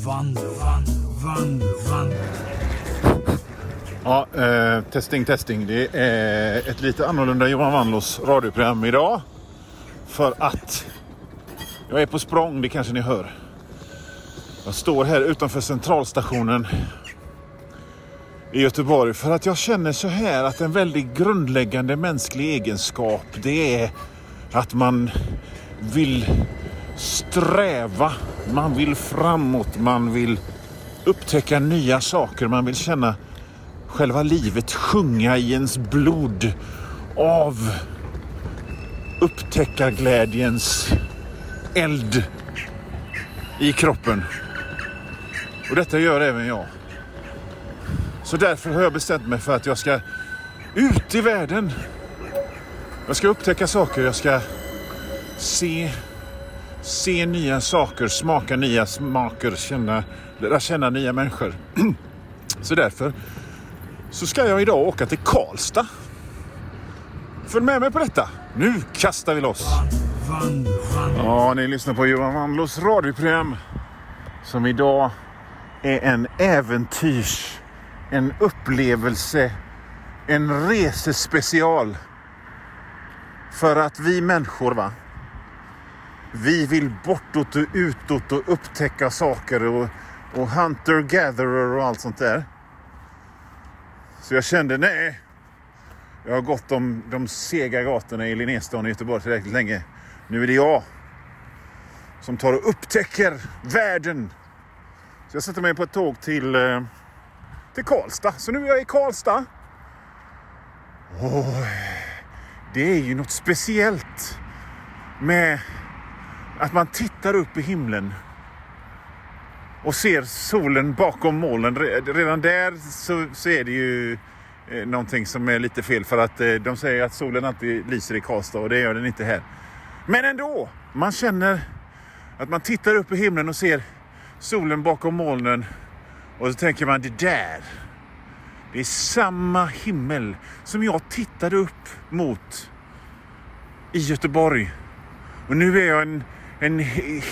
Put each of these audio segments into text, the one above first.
Vandel, vandel, vandel. Ja, eh, testing, testing. Det är ett lite annorlunda Johan Wanlås radioprogram idag. För att jag är på språng, det kanske ni hör. Jag står här utanför centralstationen i Göteborg för att jag känner så här att en väldigt grundläggande mänsklig egenskap det är att man vill sträva, man vill framåt, man vill upptäcka nya saker, man vill känna själva livet sjunga i ens blod av upptäckarglädjens eld i kroppen. Och detta gör även jag. Så därför har jag bestämt mig för att jag ska ut i världen. Jag ska upptäcka saker, jag ska se, se nya saker, smaka nya smaker, känna, lära känna nya människor. Så därför så ska jag idag åka till Karlstad. Följ med mig på detta. Nu kastar vi loss. Ja, ni lyssnar på Johan Wandlås radioprogram som idag är en äventyrs, en upplevelse, en resespecial. För att vi människor, va? Vi vill bortåt och utåt och upptäcka saker och, och hunter-gatherer och allt sånt där. Så jag kände, nej. Jag har gått de, de sega gatorna i Linnéstan i Göteborg tillräckligt länge. Nu är det jag som tar och upptäcker världen. Så jag sätter mig på ett tåg till, eh, till Karlstad. Så nu är jag i Karlstad. Oh, det är ju något speciellt med att man tittar upp i himlen och ser solen bakom molnen. Redan där så, så är det ju eh, någonting som är lite fel för att eh, de säger att solen alltid lyser i Karlstad och det gör den inte här. Men ändå, man känner att man tittar upp i himlen och ser solen bakom molnen och så tänker man det där. Det är samma himmel som jag tittade upp mot i Göteborg. Och nu är jag en, en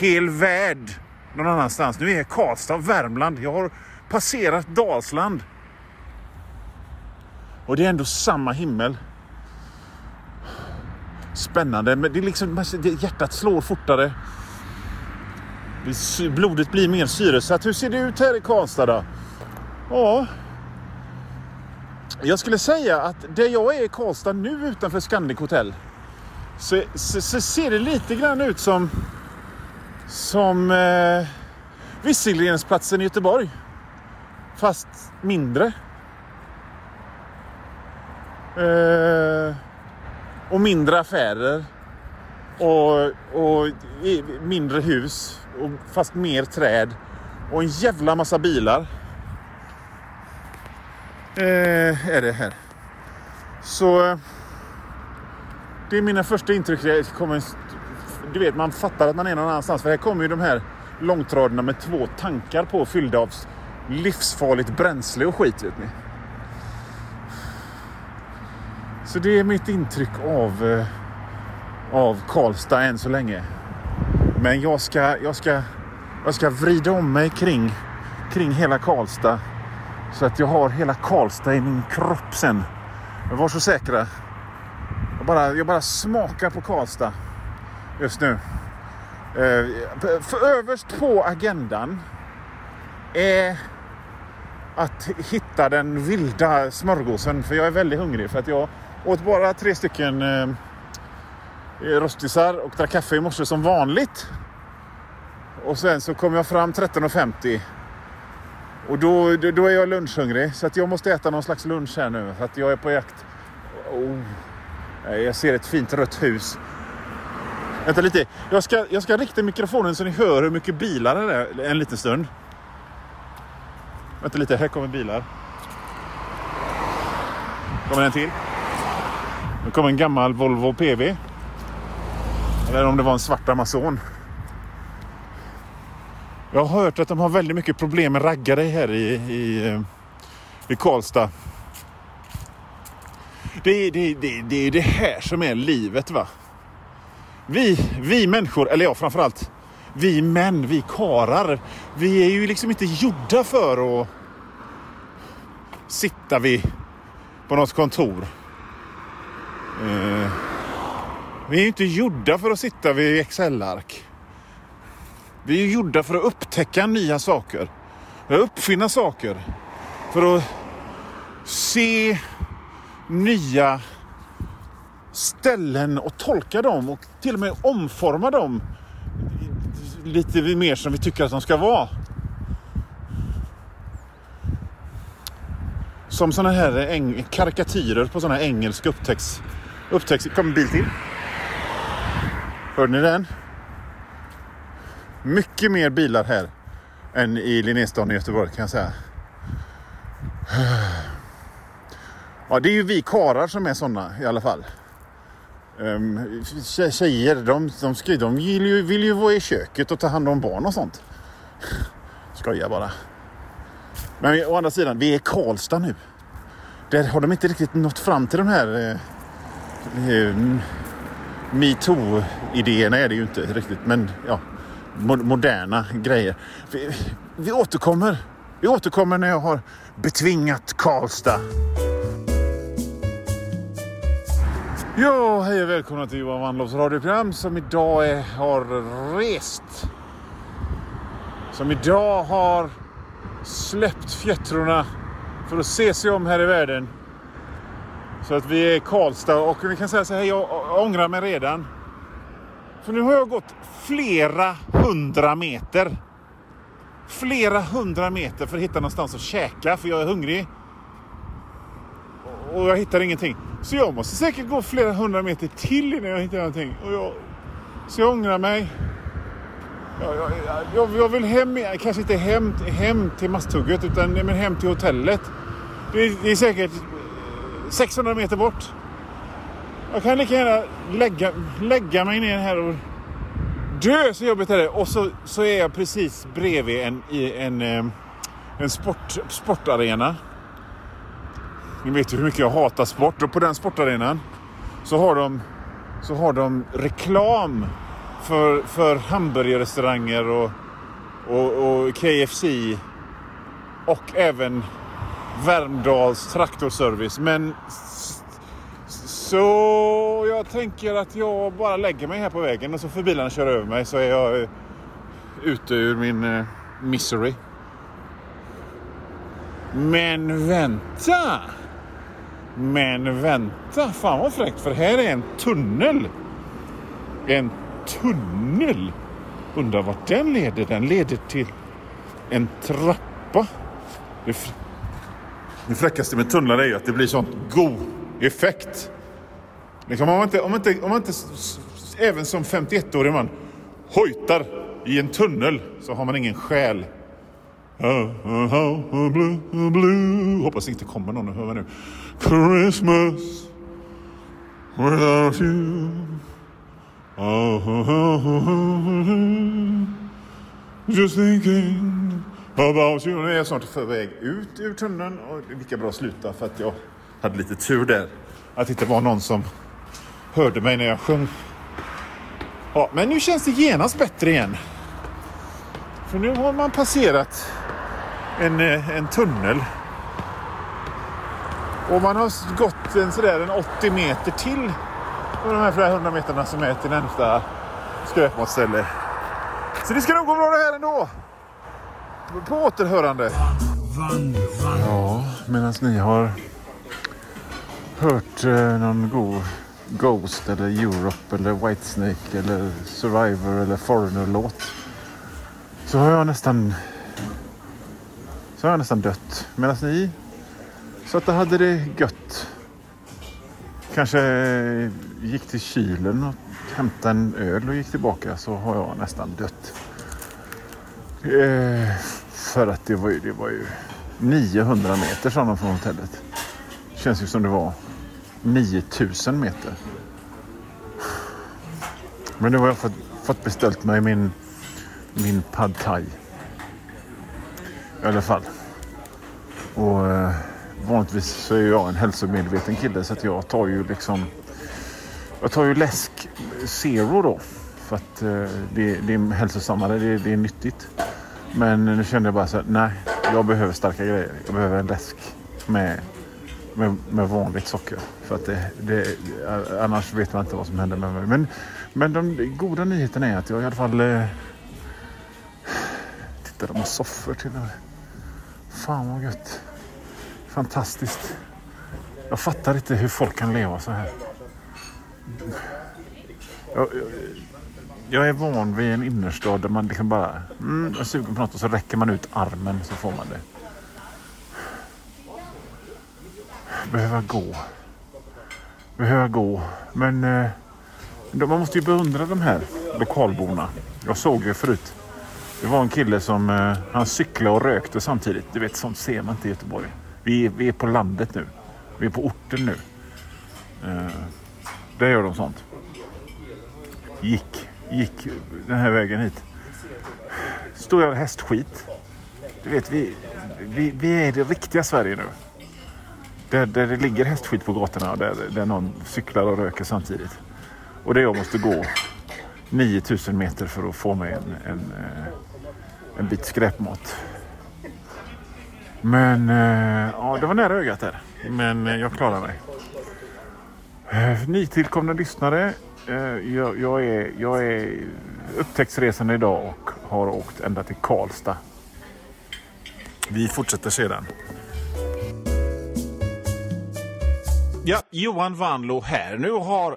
hel värld någon annanstans. Nu är jag i Karlstad, Värmland. Jag har passerat Dalsland. Och det är ändå samma himmel. Spännande, men det är liksom, hjärtat slår fortare. Blodet blir mer syresatt. Hur ser det ut här i Karlstad då? Ja. Jag skulle säga att där jag är i Karlstad nu utanför Scandic Hotel så, så, så ser det lite grann ut som som eh, Visselgrensplatsen i Göteborg. Fast mindre. Eh, och mindre affärer. Och, och mindre hus. Och fast mer träd. Och en jävla massa bilar. Eh, är det här. Så eh, det är mina första intryck. Det kommer, du vet, man fattar att man är någon annanstans. För här kommer ju de här långtradarna med två tankar på fyllda av livsfarligt bränsle och skit. Vet ni. Så det är mitt intryck av, eh, av Karlstad än så länge. Men jag ska, jag ska, jag ska vrida om mig kring, kring hela Karlstad. Så att jag har hela Karlstad i min kropp sen. Men var så säkra. Jag bara, jag bara smakar på Karlstad just nu. Eh, för överst på agendan är att hitta den vilda smörgåsen. För jag är väldigt hungrig. För att jag åt bara tre stycken eh, rostisar och drack kaffe i morse som vanligt. Och sen så kom jag fram 13.50. Och då, då, då är jag lunchhungrig. Så att jag måste äta någon slags lunch här nu. För att jag är på jakt. Oh. Jag ser ett fint rött hus. Vänta lite. Jag ska, jag ska rikta mikrofonen så ni hör hur mycket bilar det är en liten stund. Vänta lite, här kommer bilar. Kommer en till. Nu kommer en gammal Volvo PV. Eller om det var en svart Amazon. Jag har hört att de har väldigt mycket problem med raggare här i, i, eh, i Karlstad. Det, är- det, det, det är det här som är livet va. Vi, vi människor, eller ja framförallt vi män, vi karar, vi är ju liksom inte gjorda för att sitta vid på något kontor. Eh, vi är ju inte gjorda för att sitta vid Excel-ark. Vi är gjorda för att upptäcka nya saker. För att uppfinna saker. För att se nya ställen och tolka dem och till och med omforma dem lite mer som vi tycker att de ska vara. Som sådana här äng- karikatyrer på sådana här engelska upptäcks... upptäcks kom en bil till. Hörde ni den? Mycket mer bilar här än i Linnéstaden i Göteborg kan jag säga. Ja, det är ju vi karar som är sådana i alla fall. Um, tjejer, de, de, ska, de vill, ju, vill ju vara i köket och ta hand om barn och sånt. Skojar bara. Men vi- å andra sidan, vi är i Karlstad nu. Där har de inte riktigt nått fram till de här eh, eh, metoo-idéerna är det ju inte riktigt. Men ja, mo- moderna grejer. Vi, vi återkommer. Vi återkommer när jag har betvingat Karlstad. Ja, hej och välkomna till Johan Wandlovs radioprogram som idag är, har rest. Som idag har släppt fjättrorna för att se sig om här i världen. Så att vi är i Karlstad och vi kan säga så här, jag ångrar mig redan. För nu har jag gått flera hundra meter. Flera hundra meter för att hitta någonstans att käka för jag är hungrig. Och jag hittar ingenting. Så jag måste säkert gå flera hundra meter till innan jag hittar någonting. Och jag, så jag ångrar mig. Jag, jag, jag, jag vill hem, kanske inte hem, hem till Masthugget utan men hem till hotellet. Det är, det är säkert eh, 600 meter bort. Jag kan lika gärna lägga, lägga mig ner här och dö så jobbigt är det. Och så, så är jag precis bredvid en, i en, eh, en sport, sportarena. Ni vet ju hur mycket jag hatar sport och på den sportarenan så har de, så har de reklam för, för hamburgerrestauranger och, och, och KFC och även Värmdals traktorservice. Men så jag tänker att jag bara lägger mig här på vägen och så får bilarna köra över mig så är jag ute ur min eh, misery. Men vänta! Men vänta, fan vad fräckt för här är en tunnel. En tunnel. Undrar vart den leder. Den leder till en trappa. Det, fr- det fräckaste med tunnlar är ju att det blir sånt god effekt. Liksom om man inte, om man inte, om man inte även som 51-årig man hojtar i en tunnel så har man ingen själ. Blue, blue. Hoppas det inte kommer någon och hör nu. Christmas without you. Just thinking about you. Nu är jag snart på väg ut ur tunneln och det lika bra att sluta för att jag hade lite tur där. Att det inte var någon som hörde mig när jag sjöng. Ja, men nu känns det genast bättre igen. För nu har man passerat en, eh, en tunnel. Och man har gått en, sådär, en 80 meter till på de här flera hundra meterna som är till närmsta skräpmatställe. Så det ska nog gå bra det här ändå. På återhörande. Ja, medan ni har hört eh, någon god Ghost eller Europe eller Whitesnake eller Survivor eller Foreigner-låt så har jag nästan så har jag nästan dött. Medan ni så att det hade det gött. Kanske eh, gick till kylen och hämtade en öl och gick tillbaka så har jag nästan dött. Eh, för att det var ju, det var ju 900 meter sa de från hotellet. Känns ju som det var 9000 meter. Men nu har jag fått, fått beställt mig min, min pad thai. I alla fall. Och eh, vanligtvis så är jag en hälsomedveten kille så att jag tar ju liksom jag tar ju läsk zero då. för att eh, det, det är hälsosammare, det, det är nyttigt. Men nu kände jag bara så här, nej, jag behöver starka grejer. Jag behöver en läsk med, med, med vanligt socker. För att det, det, annars vet man inte vad som händer med mig. Men, men de goda nyheterna är att jag i alla fall... Eh, titta, de har soffor till och med. Fan vad gött. Fantastiskt. Jag fattar inte hur folk kan leva så här. Jag, jag, jag är van vid en innerstad där man liksom bara mm, är sugen på något och så räcker man ut armen så får man det. Behöva gå. Behöva gå. Men eh, man måste ju beundra de här lokalborna. Jag såg ju förut. Det var en kille som eh, han cyklade och rökte samtidigt. Du vet, sånt ser man inte i Göteborg. Vi, vi är på landet nu. Vi är på orten nu. Eh, där gör de sånt. Gick, gick den här vägen hit. Stor jävla hästskit. Du vet, vi, vi, vi är i det riktiga Sverige nu. Där, där det ligger hästskit på gatorna där, där någon cyklar och röker samtidigt. Och där jag måste gå 9000 meter för att få mig en, en, eh, en bit skräpmat. Men eh, ja, det var nära ögat där. Men eh, jag klarar mig. Eh, nytillkomna lyssnare. Eh, jag, jag, är, jag är upptäcktsresande idag och har åkt ända till Karlstad. Vi fortsätter sedan. Ja, Johan Vanlo här. Nu har